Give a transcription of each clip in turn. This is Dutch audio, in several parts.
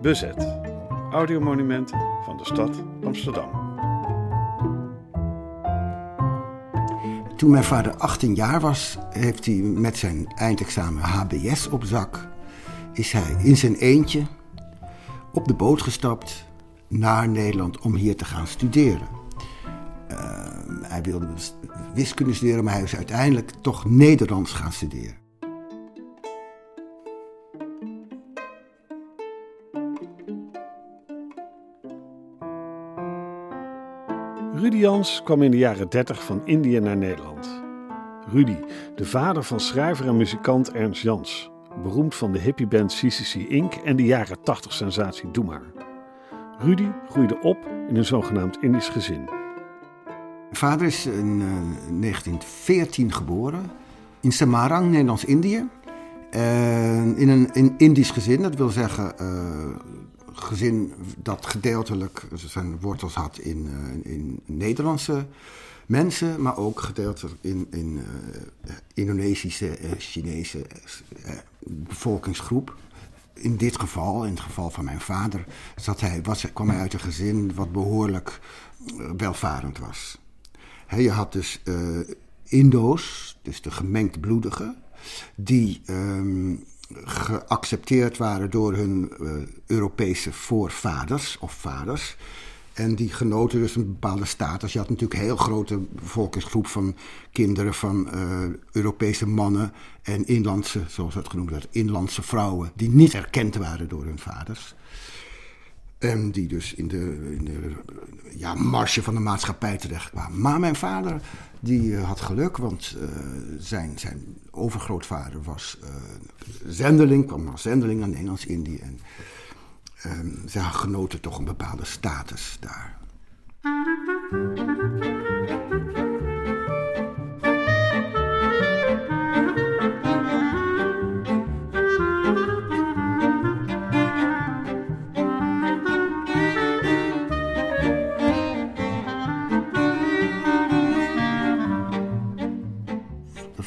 Bezet. Audiomonumenten van de stad Amsterdam. Toen mijn vader 18 jaar was, heeft hij met zijn eindexamen HBS op zak, is hij in zijn eentje op de boot gestapt naar Nederland om hier te gaan studeren. Uh, hij wilde wiskunde studeren, maar hij is uiteindelijk toch Nederlands gaan studeren. Jans kwam in de jaren 30 van Indië naar Nederland. Rudy, de vader van schrijver en muzikant Ernst Jans, beroemd van de hippieband CCC Inc. en de jaren 80 sensatie Doe Maar. Rudy groeide op in een zogenaamd Indisch gezin. Vader is in 1914 geboren in Samarang, Nederlands-Indië. in een in Indisch gezin, dat wil zeggen uh, gezin dat gedeeltelijk zijn wortels had in, uh, in Nederlandse mensen, maar ook gedeeltelijk in, in uh, Indonesische, Chinese bevolkingsgroep in dit geval, in het geval van mijn vader, zat hij, was, kwam hij uit een gezin wat behoorlijk welvarend was. je had dus uh, Indo's, dus de gemengdbloedigen, die um, geaccepteerd waren door hun uh, Europese voorvaders of vaders. En die genoten dus een bepaalde status. Je had natuurlijk een heel grote bevolkingsgroep van kinderen van uh, Europese mannen en inlandse, zoals dat genoemd werd, inlandse vrouwen, die niet erkend waren door hun vaders. En die dus in de, in de ja, marge van de maatschappij terechtkwamen. Maar mijn vader, die uh, had geluk, want uh, zijn, zijn overgrootvader was zendeling, kwam als zendeling aan Nederlands-Indië. En um, ze genoten toch een bepaalde status daar.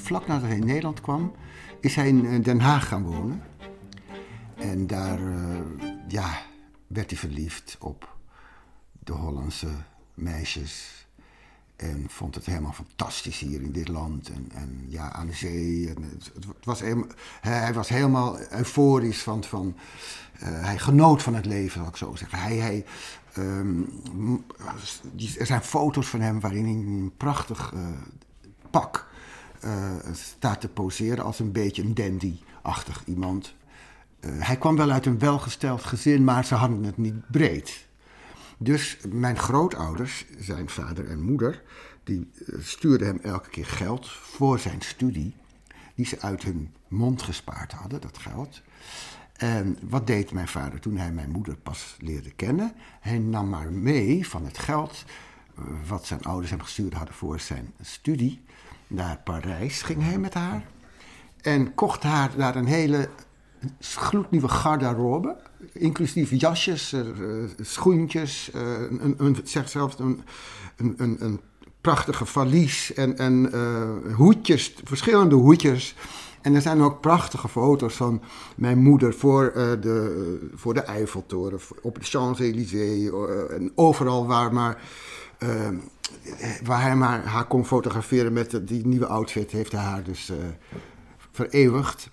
Vlak nadat hij in Nederland kwam, is hij in Den Haag gaan wonen. En daar uh, ja, werd hij verliefd op de Hollandse meisjes. En vond het helemaal fantastisch hier in dit land. En, en ja, aan de zee. Het, was hij was helemaal euforisch van. van uh, hij genoot van het leven, zal ik zo zeggen. Hij, hij, um, er zijn foto's van hem waarin hij een prachtig pak uh, staat te poseren als een beetje een dandy-achtig iemand. Uh, hij kwam wel uit een welgesteld gezin, maar ze hadden het niet breed. Dus mijn grootouders, zijn vader en moeder, die uh, stuurden hem elke keer geld voor zijn studie, die ze uit hun mond gespaard hadden, dat geld. En wat deed mijn vader toen hij mijn moeder pas leerde kennen? Hij nam maar mee van het geld wat zijn ouders hem gestuurd hadden voor zijn studie. Naar Parijs ging hij met haar en kocht haar daar een hele gloednieuwe garderobe. Inclusief jasjes, uh, schoentjes, uh, een, een, zeg zelfs een, een, een, prachtige valies en, en uh, hoedjes, verschillende hoedjes. En er zijn ook prachtige foto's van mijn moeder voor, de, voor de Eiffeltoren, op de Champs-Élysées en overal waar maar... waar hij maar haar kon fotograferen met die nieuwe outfit, heeft hij haar dus vereeuwigd.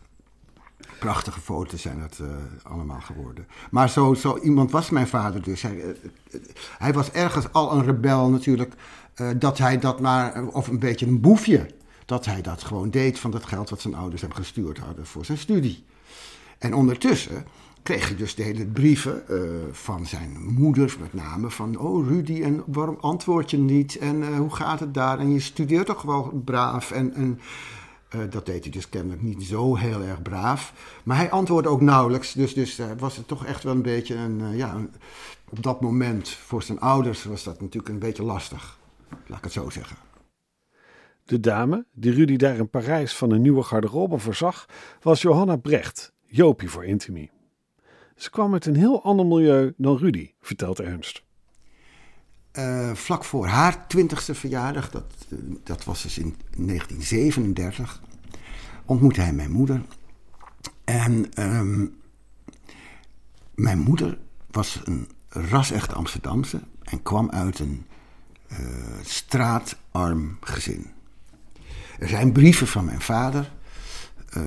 Prachtige foto's zijn dat uh, allemaal geworden. Maar zo, zo iemand was mijn vader dus. Hij, uh, hij was ergens al een rebel natuurlijk. Uh, dat hij dat maar, of een beetje een boefje. Dat hij dat gewoon deed van dat geld wat zijn ouders hem gestuurd hadden voor zijn studie. En ondertussen kreeg hij dus de hele brieven van zijn moeder, met name van... Oh Rudy, en waarom antwoord je niet? En hoe gaat het daar? En je studeert toch wel braaf en... uh, dat deed hij dus kennelijk niet zo heel erg braaf. Maar hij antwoordde ook nauwelijks. Dus, dus was het toch echt wel een beetje een, ja, op dat moment voor zijn ouders was dat natuurlijk een beetje lastig. Laat ik het zo zeggen. De dame die Rudy daar in Parijs van een nieuwe garderobe voorzag, was Johanna Brecht, Jopie voor Intimi. Ze kwam uit een heel ander milieu dan Rudy, vertelt Ernst. Uh, vlak voor haar twintigste verjaardag, dat, dat was dus in 1937, ontmoette hij mijn moeder. En um, Mijn moeder was een ras-echt Amsterdamse en kwam uit een uh, straatarm gezin. Er zijn brieven van mijn vader uh,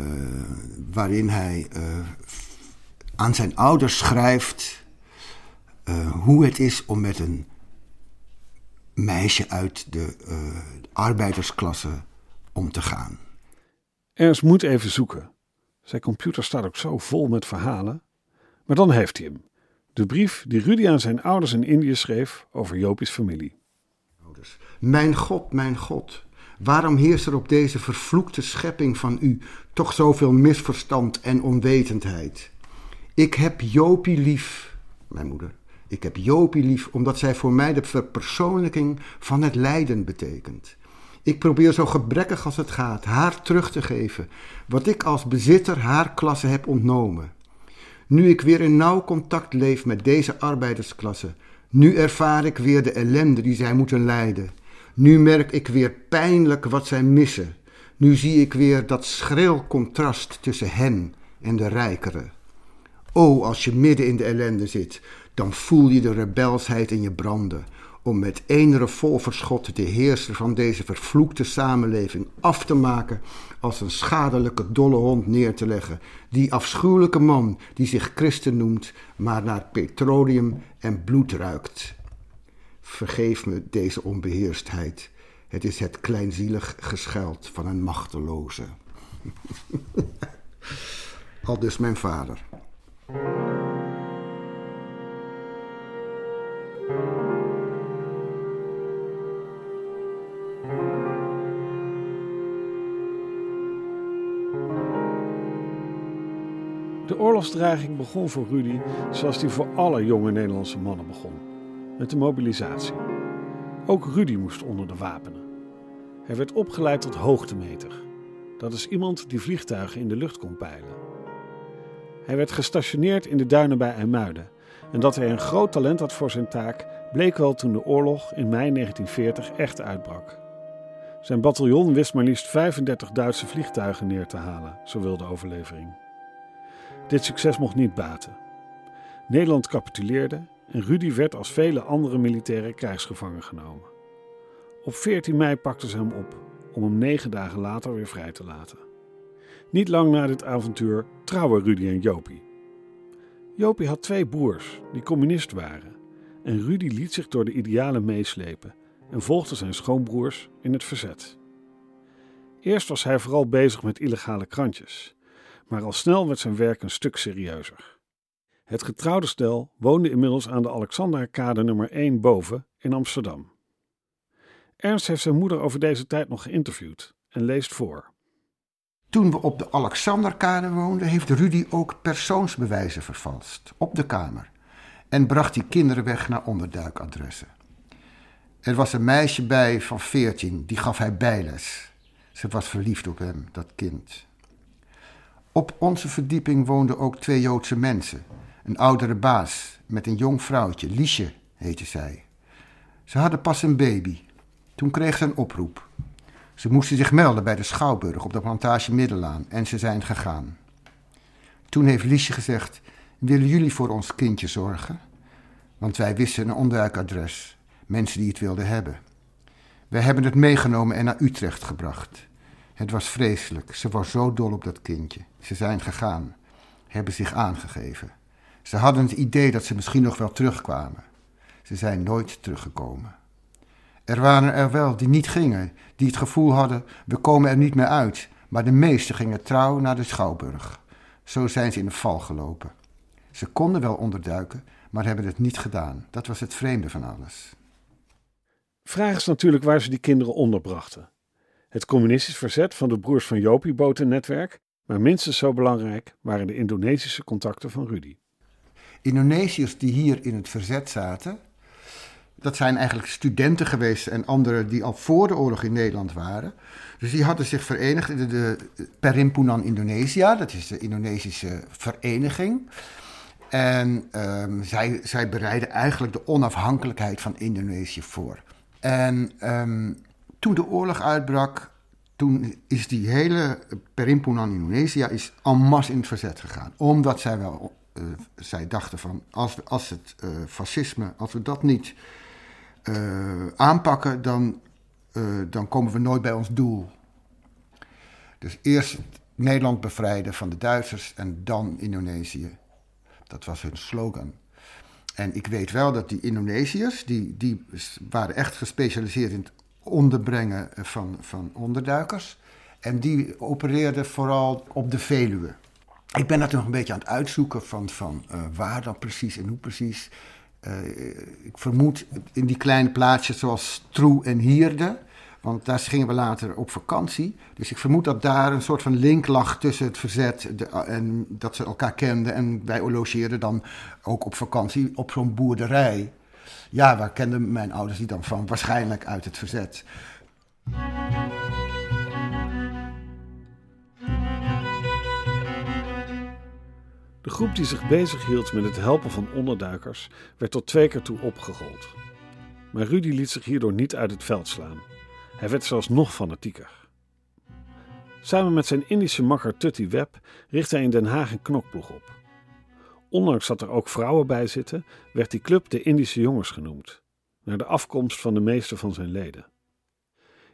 waarin hij aan zijn ouders schrijft hoe het is om met een meisje uit de arbeidersklasse om te gaan. Ernst moet even zoeken. Zijn computer staat ook zo vol met verhalen. Maar dan heeft hij hem. De brief die Rudy aan zijn ouders in Indië schreef over Jopie's familie. Mijn God, mijn God, waarom heerst er op deze vervloekte schepping van u toch zoveel misverstand en onwetendheid? Ik heb Jopie lief, mijn moeder. Ik heb Jopie lief omdat zij voor mij de verpersoonlijking van het lijden betekent. Ik probeer zo gebrekkig als het gaat haar terug te geven wat ik als bezitter haar klasse heb ontnomen. Nu ik weer in nauw contact leef met deze arbeidersklasse, nu ervaar ik weer de ellende die zij moeten lijden. Nu merk ik weer pijnlijk wat zij missen. Nu zie ik weer dat schril contrast tussen hen en de rijkeren. O, als je midden in de ellende zit, dan voel je de rebelsheid in je branden om met één revolverschot de heerser van deze vervloekte samenleving af te maken als een schadelijke dolle hond neer te leggen. Die afschuwelijke man die zich christen noemt, maar naar petroleum en bloed ruikt. Vergeef me deze onbeheerstheid. Het is het kleinzielig gescheld van een machteloze. Al dus mijn vader. De oorlogsdreiging begon voor Rudy zoals die voor alle jonge Nederlandse mannen begon: met de mobilisatie. Ook Rudy moest onder de wapenen. Hij werd opgeleid tot hoogtemeter. Dat is iemand die vliegtuigen in de lucht kon peilen. Hij werd gestationeerd in de duinen bij IJmuiden. En dat hij een groot talent had voor zijn taak bleek wel toen de oorlog in mei 1940 echt uitbrak. Zijn bataljon wist maar liefst 35 Duitse vliegtuigen neer te halen, zo wil de overlevering. Dit succes mocht niet baten. Nederland capituleerde en Rudy werd als vele andere militairen krijgsgevangen genomen. Op 14 mei pakten ze hem op om hem negen dagen later weer vrij te laten. Niet lang na dit avontuur trouwen Rudy en Jopie. Jopie had twee broers die communist waren en Rudy liet zich door de idealen meeslepen en volgde zijn schoonbroers in het verzet. Eerst was hij vooral bezig met illegale krantjes maar al snel werd zijn werk een stuk serieuzer. Het getrouwde stel woonde inmiddels aan de Alexanderkade nummer 1 boven in Amsterdam. Ernst heeft zijn moeder over deze tijd nog geïnterviewd en leest voor. Toen we op de Alexanderkade woonden, heeft Rudy ook persoonsbewijzen vervalst op de kamer en bracht die kinderen weg naar onderduikadressen. Er was een meisje bij van veertien, die gaf hij bijles. Ze was verliefd op hem, dat kind. Op onze verdieping woonden ook twee Joodse mensen. Een oudere baas met een jong vrouwtje, Liesje heette zij. Ze hadden pas een baby. Toen kreeg ze een oproep. Ze moesten zich melden bij de Schouwburg op de plantage Middelaan en ze zijn gegaan. Toen heeft Liesje gezegd: Willen jullie voor ons kindje zorgen? Want wij wisten een onderduikadres, mensen die het wilden hebben. Wij hebben het meegenomen en naar Utrecht gebracht. Het was vreselijk. Ze was zo dol op dat kindje. Ze zijn gegaan, hebben zich aangegeven. Ze hadden het idee dat ze misschien nog wel terugkwamen. Ze zijn nooit teruggekomen. Er waren er wel die niet gingen, die het gevoel hadden: we komen er niet meer uit. Maar de meesten gingen trouw naar de schouwburg. Zo zijn ze in de val gelopen. Ze konden wel onderduiken, maar hebben het niet gedaan. Dat was het vreemde van alles. Vraag is natuurlijk waar ze die kinderen onderbrachten. Het communistisch verzet van de broers van Jopie bood een netwerk, maar minstens zo belangrijk waren de Indonesische contacten van Rudy. Indonesiërs die hier in het verzet zaten, dat zijn eigenlijk studenten geweest en anderen die al voor de oorlog in Nederland waren. Dus die hadden zich verenigd in de, de Perimpunan Indonesia, dat is de Indonesische vereniging. En um, zij, zij bereiden eigenlijk de onafhankelijkheid van Indonesië voor. En um, toen de oorlog uitbrak, toen is die hele Perimpunan Indonesië is en masse in het verzet gegaan. Omdat zij wel uh, zij dachten van als, als het uh, fascisme, als we dat niet aanpakken, dan, dan komen we nooit bij ons doel. Dus eerst Nederland bevrijden van de Duitsers en dan Indonesië. Dat was hun slogan. En ik weet wel dat die Indonesiërs, die, die waren echt gespecialiseerd in het onderbrengen van, van onderduikers. En die opereerden vooral op de Veluwe. Ik ben natuurlijk een beetje aan het uitzoeken van, van waar dan precies en hoe precies. Uh, ik vermoed in die kleine plaatsjes zoals Stroe en Hierde. Want daar gingen we later op vakantie. Dus ik vermoed dat daar een soort van link lag tussen het verzet en dat ze elkaar kenden. En wij logeerden dan ook op vakantie op zo'n boerderij. Ja, waar kenden mijn ouders die dan van? Waarschijnlijk uit het verzet. De groep die zich bezighield met het helpen van onderduikers werd tot twee keer toe opgerold. Maar Rudy liet zich hierdoor niet uit het veld slaan. Hij werd zelfs nog fanatieker. Samen met zijn Indische makker Tutty Webb richtte hij in Den Haag een knokploeg op. Ondanks dat er ook vrouwen bij zitten, werd die club de Indische Jongens genoemd, naar de afkomst van de meeste van zijn leden.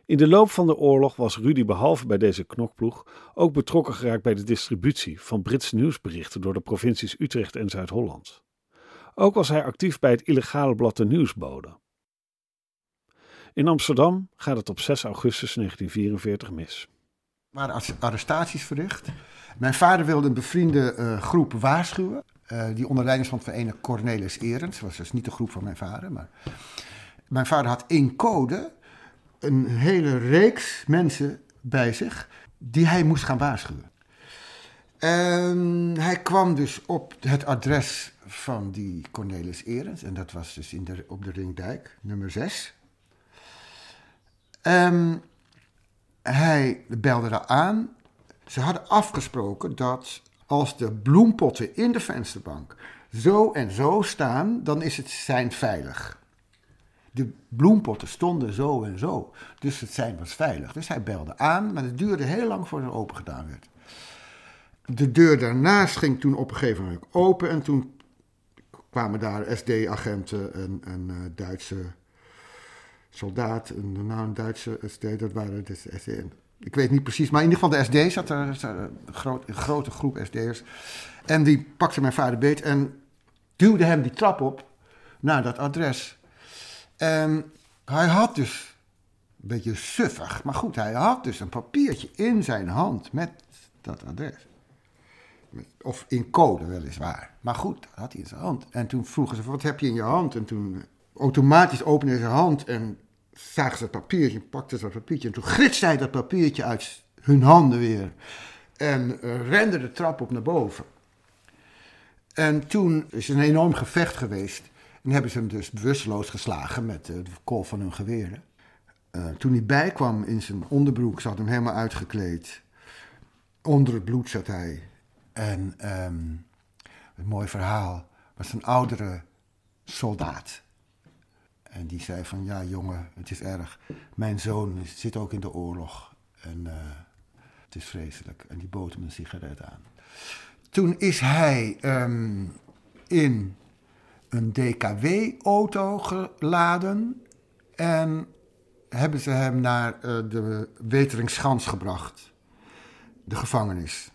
In de loop van de oorlog was Rudy behalve bij deze knokploeg ook betrokken geraakt bij de distributie van Britse nieuwsberichten door de provincies Utrecht en Zuid-Holland. Ook was hij actief bij het illegale blad De Nieuwsbode. In Amsterdam gaat het op 6 augustus 1944 mis. Er waren arrestaties verricht. Mijn vader wilde een bevriende uh, groep waarschuwen. Uh, die onder leiding stond van ene Cornelis Erens. Dat was dus niet de groep van mijn vader. Maar... Mijn vader had in code een hele reeks mensen bij zich die hij moest gaan waarschuwen. En hij kwam dus op het adres van die Cornelis Erens. En dat was dus in de, op de Ringdijk, nummer 6. Um, hij belde daar aan. Ze hadden afgesproken dat als de bloempotten in de vensterbank zo en zo staan, dan is het zijn veilig. De bloempotten stonden zo en zo, dus het zijn was veilig. Dus hij belde aan, maar het duurde heel lang voordat het open gedaan werd. De deur daarnaast ging toen op een gegeven moment open en toen kwamen daar SD-agenten en, en uh, Duitse soldaat, een, nou, een Duitse SD, dat waren de SD. Ik weet niet precies, maar in ieder geval de SD zat er, een, groot, een grote groep SD'ers. En die pakte mijn vader beet en duwde hem die trap op naar dat adres. En hij had dus, een beetje suffig, maar goed, hij had dus een papiertje in zijn hand met dat adres. Of in code weliswaar. Maar goed, dat had hij in zijn hand. En toen vroegen ze, wat heb je in je hand? En toen automatisch opende zijn hand en zagen ze het papiertje, pakten ze dat papiertje. En toen gritste hij dat papiertje uit hun handen weer. En uh, rende de trap op naar boven. En toen is een enorm gevecht geweest. En hebben ze hem dus bewusteloos geslagen met uh, de kolf van hun geweren. Uh, toen hij bijkwam in zijn onderbroek, zat hem helemaal uitgekleed. Onder het bloed zat hij. En um, een mooi verhaal was een oudere soldaat. En die zei van, ja jongen, het is erg. Mijn zoon zit ook in de oorlog. En uh, het is vreselijk. En die bood hem een sigaret aan. Toen is hij um, in een DKW-auto geladen. En hebben ze hem naar uh, de Weteringschans gebracht. De gevangenis.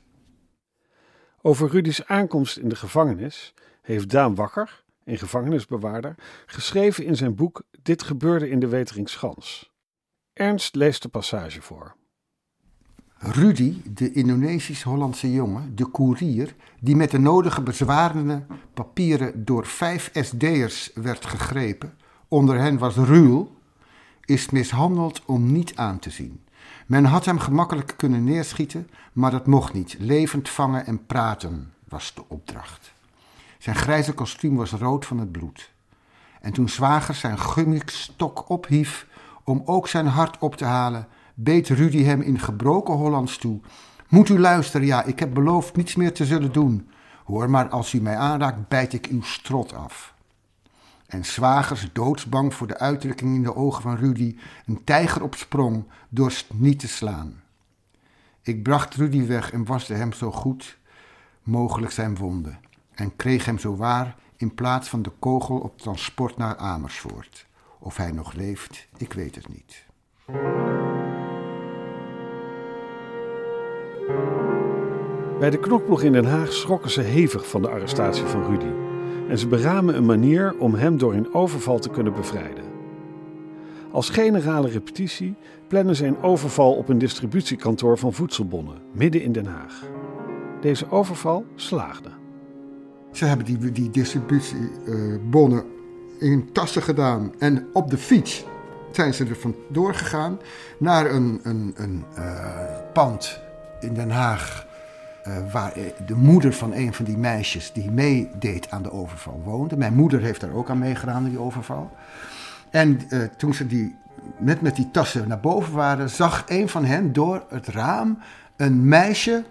Over Rudy's aankomst in de gevangenis heeft Daan Wakker, een gevangenisbewaarder, geschreven in zijn boek Dit gebeurde in de Weteringschans. Ernst leest de passage voor. Rudy, de Indonesisch-Hollandse jongen, de koerier, die met de nodige bezwarende papieren door vijf SD'ers werd gegrepen, onder hen was Ruul, is mishandeld om niet aan te zien. Men had hem gemakkelijk kunnen neerschieten, maar dat mocht niet. Levend vangen en praten was de opdracht. Zijn grijze kostuum was rood van het bloed. En toen zwager zijn gummikstok ophief om ook zijn hart op te halen, beet Rudy hem in gebroken Hollands toe. Moet u luisteren, ja, ik heb beloofd niets meer te zullen doen. Hoor maar, als u mij aanraakt, bijt ik uw strot af. En zwagers, doodsbang voor de uitdrukking in de ogen van Rudy, een tijger op sprong, dorst niet te slaan. Ik bracht Rudy weg en waste hem zo goed mogelijk zijn wonden. en kreeg hem zowaar in plaats van de kogel op transport naar Amersfoort. Of hij nog leeft, ik weet het niet. Bij de knokploeg in Den Haag schrokken ze hevig van de arrestatie van Rudy. En ze beramen een manier om hem door een overval te kunnen bevrijden. Als generale repetitie plannen ze een overval op een distributiekantoor van voedselbonnen, midden in Den Haag. Deze overval slaagde. Ze hebben die, die distributiebonnen in tassen gedaan en op de fiets zijn ze er vandoor gegaan naar een, een, een uh, pand in Den Haag. Uh, waar de moeder van een van die meisjes die meedeed aan de overval woonde. Mijn moeder heeft daar ook aan meegedaan, die overval. En uh, toen ze die, net met die tassen naar boven waren, zag een van hen door het raam een meisje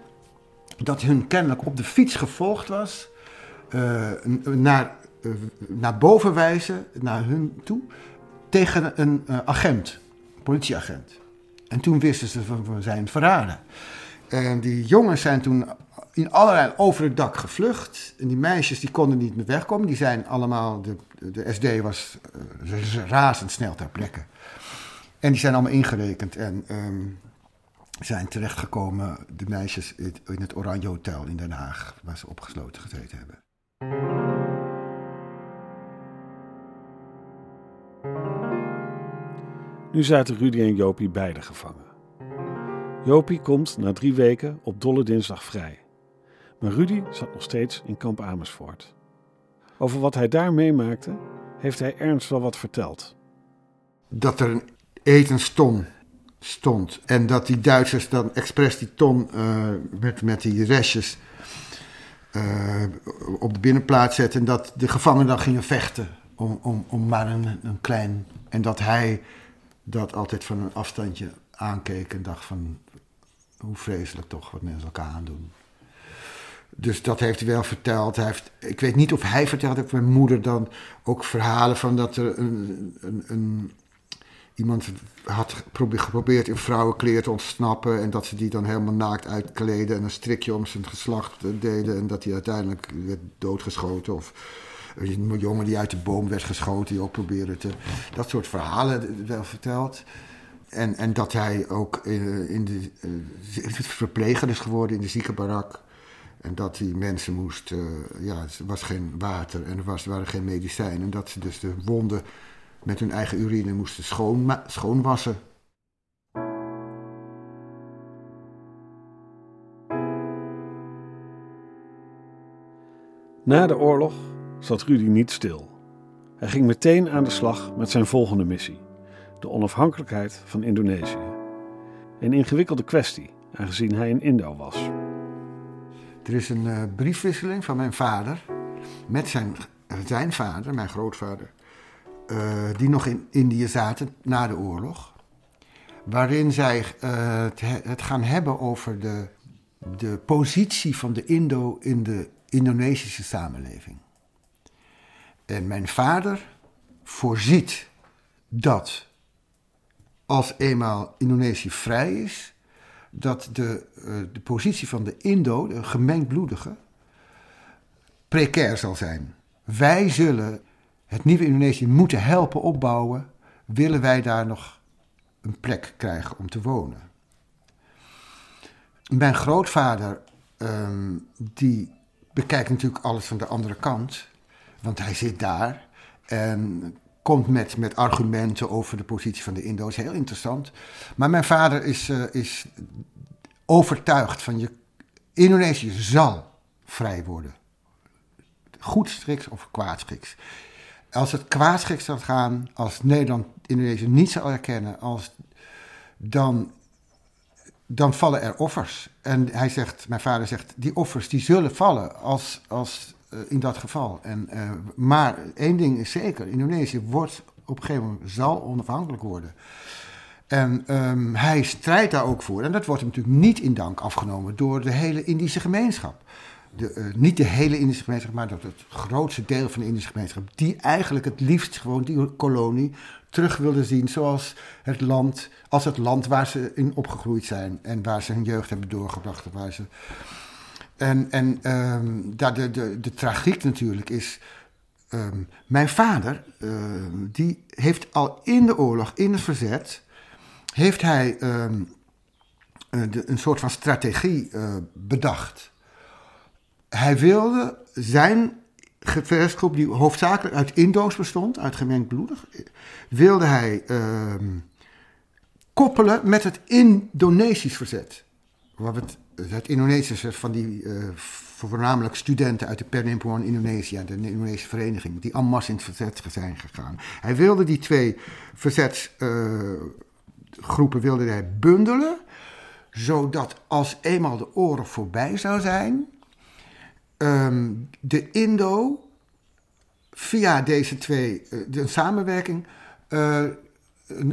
dat hun kennelijk op de fiets gevolgd was, naar, naar boven wijzen, naar hun toe, tegen een agent, politieagent. En toen wisten ze van zijn verraden. En die jongens zijn toen in allerlei over het dak gevlucht. En die meisjes die konden niet meer wegkomen. Die zijn allemaal, de, de SD was uh, razendsnel ter plekke. En die zijn allemaal ingerekend en um, zijn terechtgekomen, de meisjes, in het Oranje Hotel in Den Haag, waar ze opgesloten gezeten hebben. Nu zaten Rudy en Jopie beide gevangen. Jopie komt na drie weken op Dolle Dinsdag vrij. Maar Rudy zat nog steeds in kamp Amersfoort. Over wat hij daar meemaakte, heeft hij Ernst wel wat verteld. Dat er een etenston stond en dat die Duitsers dan expres die ton uh, met, met die restjes uh, op de binnenplaats zetten en dat de gevangenen dan gingen vechten om, om, om maar een, een klein... En dat hij dat altijd van een afstandje aankeek en dacht van hoe vreselijk toch wat mensen elkaar aandoen. Dus dat heeft hij wel verteld. Hij heeft, ik weet niet of hij verteld heeft, mijn moeder dan ook verhalen van dat er een, een, een iemand had geprobeerd in vrouwenkleer te ontsnappen. En dat ze die dan helemaal naakt uitkleden en een strikje om zijn geslacht deden. En dat hij uiteindelijk werd doodgeschoten. Of een jongen die uit de boom werd geschoten, die ook probeerde te. Dat soort verhalen wel verteld. En, en dat hij ook uh, in de uh, verpleger is geworden in de ziekenbarak. En dat die mensen moest, uh, ja, er was geen water en er, was, waren geen medicijnen. En dat ze dus de wonden met hun eigen urine moesten schoon, schoonwassen. Na de oorlog zat Rudy niet stil. Hij ging meteen aan de slag met zijn volgende missie: de onafhankelijkheid van Indonesië. Een ingewikkelde kwestie, aangezien hij in Indo was. Er is een uh, briefwisseling van mijn vader met zijn, zijn vader, mijn grootvader, uh, die nog in Indië zaten na de oorlog. Waarin zij uh, het, het, gaan hebben over de, de positie van de Indo in de Indonesische samenleving. En mijn vader voorziet dat als eenmaal Indonesië vrij is, dat de, uh, de positie van de Indo, de gemengdbloedige, precair zal zijn. Wij zullen het nieuwe Indonesië moeten helpen opbouwen, willen wij daar nog een plek krijgen om te wonen. Mijn grootvader, um, die bekijkt natuurlijk alles van de andere kant, want hij zit daar en komt met, met argumenten over de positie van de Indo's. Heel interessant. Maar mijn vader is, uh, is overtuigd van je, Indonesië zal vrij worden. Goedschiks of kwaadschiks. Als het kwaadschiks zal gaan, als Nederland Indonesië niet zal erkennen, als, dan, dan vallen er offers. En hij zegt, mijn vader zegt, die offers die zullen vallen als, als in dat geval. En, uh, maar één ding is zeker, Indonesië wordt op een gegeven moment zal onafhankelijk worden. En um, hij strijdt daar ook voor. En dat wordt hem natuurlijk niet in dank afgenomen door de hele Indische gemeenschap. De, uh, niet de hele Indische gemeenschap, maar dat het grootste deel van de Indische gemeenschap. Die eigenlijk het liefst gewoon die kolonie terug wilde zien zoals het land, als het land waar ze in opgegroeid zijn. En waar ze hun jeugd hebben doorgebracht. Waar ze En, en daar de, de, de tragiek natuurlijk is. ehm, mijn vader, ehm, die heeft al in de oorlog, in het verzet, heeft hij eh, een soort van strategie eh, bedacht. Hij wilde zijn gevechtsgroep, die hoofdzakelijk uit Indo's bestond, uit gemengd bloedig, wilde hij koppelen met het Indonesisch verzet. Wat het, het Indonesische van die eh, voornamelijk studenten uit de Penimpuan Indonesië, de Indonesische vereniging, die en masse in het verzet zijn gegaan. Hij wilde die twee verzetsgroepen wilde hij bundelen, zodat als eenmaal de oorlog voorbij zou zijn, ehm, de Indo via deze twee, eh, de samenwerking, eh,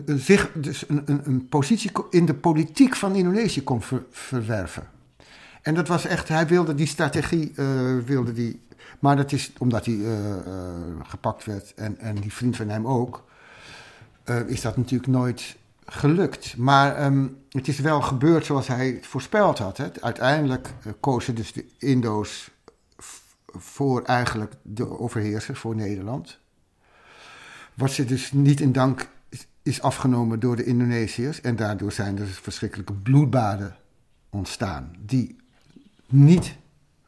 zich dus een, een, een positie in de politiek van Indonesië kon ver- verwerven. En dat was echt, hij wilde die strategie, eh, wilde die, maar dat is omdat hij eh, eh, gepakt werd en, en die vriend van hem ook, is dat natuurlijk nooit gelukt. Maar ehm, het is wel gebeurd zoals hij het voorspeld had. Hè. Uiteindelijk kozen dus de Indo's voor eigenlijk de overheerser, voor Nederland. Wat ze dus niet in dank is afgenomen door de Indonesiërs. En daardoor zijn er verschrikkelijke bloedbaden ontstaan. Die niet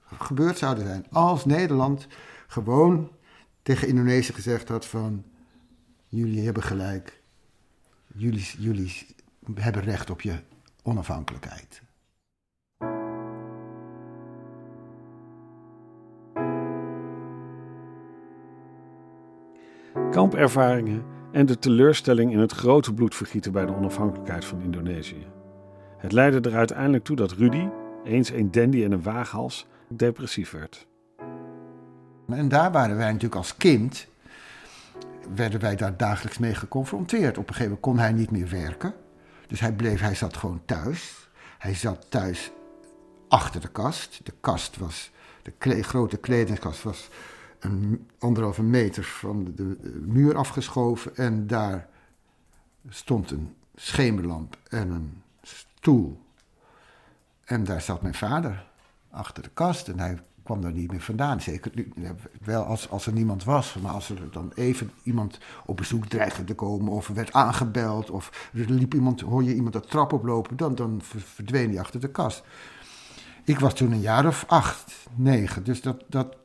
gebeurd zouden zijn. Als Nederland gewoon tegen Indonesië gezegd had van... Jullie hebben gelijk. Jullie, jullie hebben recht op je onafhankelijkheid. kampervaringen en de teleurstelling in het grote bloedvergieten bij de onafhankelijkheid van Indonesië. Het leidde er uiteindelijk toe dat Rudy, eens een dandy en een waaghals, depressief werd. En daar waren wij natuurlijk als kind, werden wij daar dagelijks mee geconfronteerd. Op een gegeven moment kon hij niet meer werken. Dus hij bleef, hij zat gewoon thuis. Hij zat thuis achter de kast. De kast was, de grote kledingskast was een anderhalve meter van de, de muur afgeschoven. En daar stond een schemerlamp en een stoel. En daar zat mijn vader achter de kast en hij kwam daar niet meer vandaan. Zeker nu- wel als, als er niemand was, maar als er dan even iemand op bezoek dreigde te komen of er werd aangebeld of er liep iemand, hoor je iemand de trap oplopen, dan, dan ver- verdween hij achter de kast. Ik was toen een jaar of acht, negen, dus dat, dat,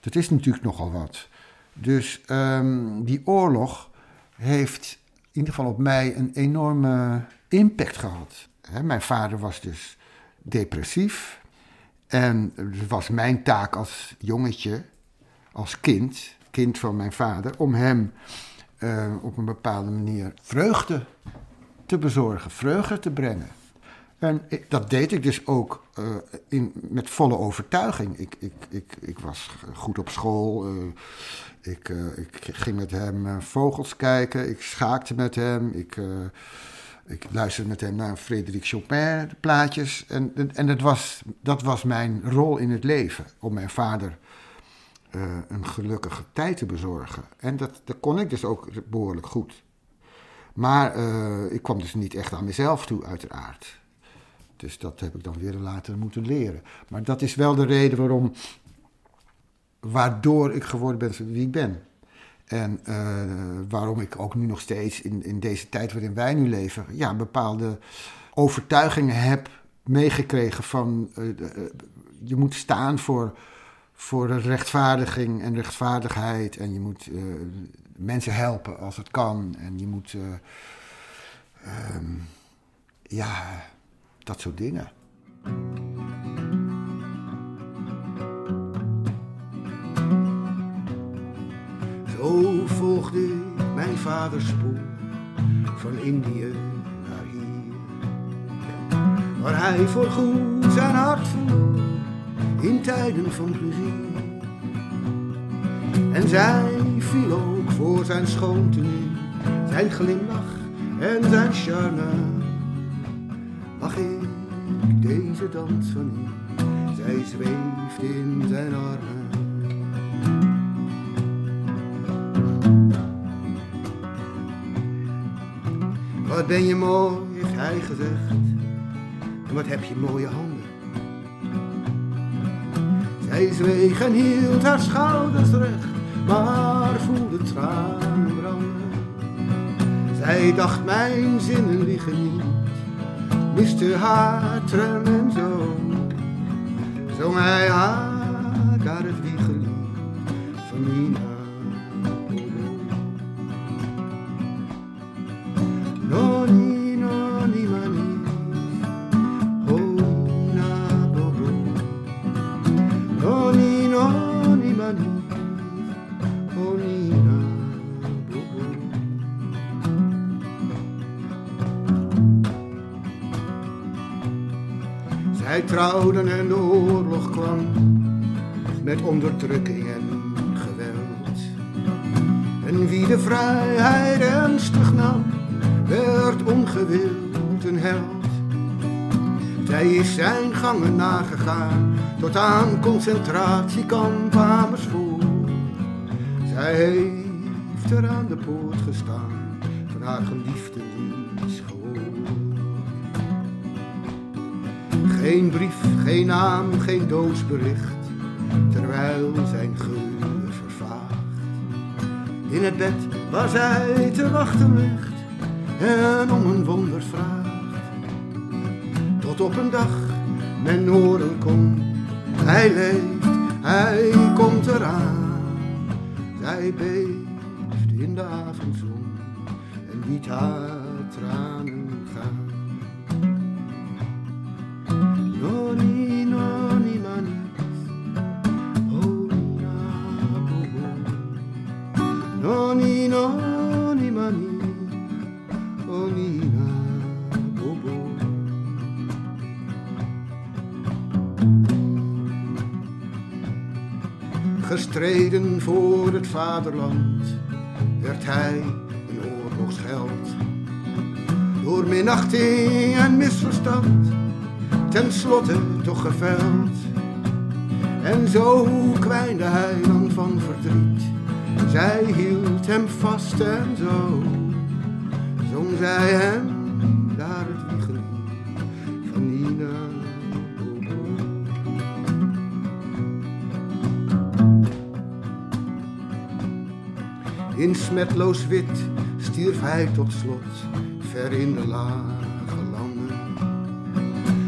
dat is natuurlijk nogal wat. Dus ehm, die oorlog heeft in ieder geval op mij een enorme impact gehad. Mijn vader was dus depressief. En het was mijn taak als jongetje, als kind, kind van mijn vader, om hem eh, op een bepaalde manier vreugde te bezorgen, vreugde te brengen. En dat deed ik dus ook eh, in, met volle overtuiging. Ik, ik, ik, ik was goed op school. eh, ik, ik ging met hem vogels kijken. Ik schaakte met hem. Ik, ik luisterde met hem naar Frederik Chopin plaatjes. En, en, en dat, was, dat was mijn rol in het leven. Om mijn vader eh, een gelukkige tijd te bezorgen. En dat, dat kon ik dus ook behoorlijk goed. Maar eh, ik kwam dus niet echt aan mezelf toe, uiteraard. Dus dat heb ik dan weer later moeten leren. Maar dat is wel de reden waarom, waardoor ik geworden ben wie ik ben. En eh, waarom ik ook nu nog steeds in, in deze tijd waarin wij nu leven, ja, bepaalde overtuigingen heb meegekregen van eh, eh, je moet staan voor, voor rechtvaardiging en rechtvaardigheid. En je moet mensen helpen als het kan. En je moet, eh, ehm, ja, dat soort dingen. Zo volgde ik mijn vaders spoor van Indië naar hier. Waar hij voorgoed zijn hart verloor in tijden van plezier. En zij viel ook voor zijn schoontenue, zijn glimlach en zijn charme. Mag ik deze dans van u? Zij zweeft in zijn armen. Ben je mooi, heeft hij gezegd. En wat heb je mooie handen. Zij zweeg en hield haar schouders recht, maar voelde tranen branden. Zij dacht mijn zinnen liggen niet, miste haar tram en zo. Zong hij haar daar het wiegelied van Nina. Met onderdrukking en geweld. En wie de vrijheid ernstig nam, werd ongewild een held. Zij is zijn gangen nagegaan tot aan concentratiekamp Amersfoort. Zij heeft er aan de poort gestaan van haar niets gehoord. Geen brief, geen naam, geen doodsbericht, terwijl zijn geur vervaagt. In het bed waar zij te wachten ligt en om een wonder vraagt. Tot op een dag men horen kon, hij leeft, hij komt eraan. Zij beeft in de avondzon en liet haar Gestreden voor het vaderland werd hij een oorlogsheld. Door minachting en misverstand, ten slotte toch geveld. En zo kwijnde hij dan van verdriet. Zij hield hem vast en zo zong zij hem In smetloos wit stierf hij tot slot ver in de lage landen.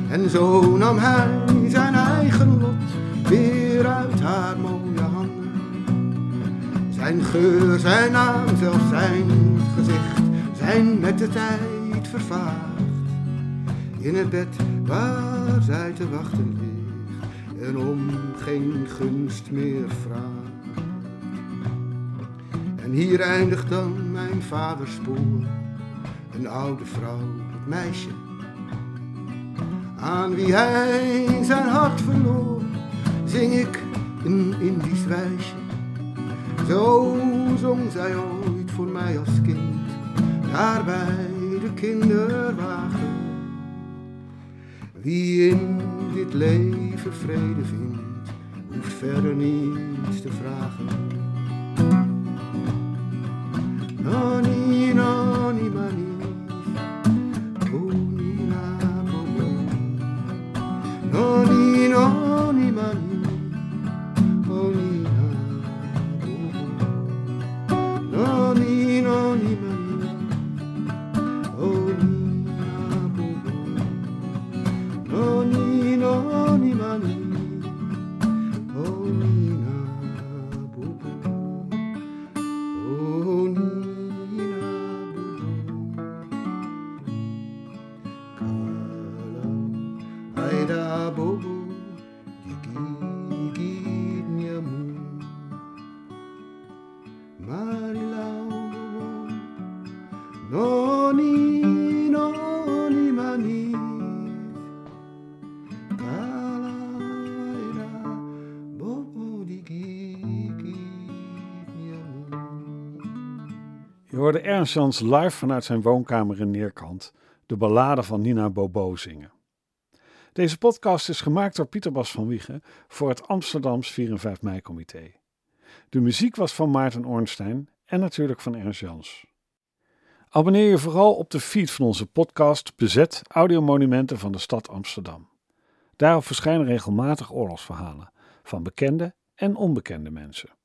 En zo nam hij zijn eigen lot weer uit haar mooie handen. Zijn geur, zijn naam, zelfs zijn gezicht zijn met de tijd vervaagd. In het bed waar zij te wachten ligt en om geen gunst meer vraagt. En hier eindigt dan mijn vaders spoor, een oude vrouw, het meisje, aan wie hij zijn hart verloor, zing ik een Indisch wijsje. Zo zong zij ooit voor mij als kind, daar bij de kinderwagen. Wie in dit leven vrede vindt, hoeft verder niets te vragen. Aida bobo mo Marilaw bobo Noni, noni mani bobo digigit niya mo Je hoorde Ernst live vanuit zijn woonkamer in Neerkant de ballade van Nina Bobo zingen. Deze podcast is gemaakt door Pieter Bas van Wiegen voor het Amsterdams 4 en 5 mei comité. De muziek was van Maarten Ornstein en natuurlijk van Ernst Jans. Abonneer je vooral op de feed van onze podcast Bezet Audiomonumenten van de stad Amsterdam. Daarop verschijnen regelmatig oorlogsverhalen, van bekende en onbekende mensen.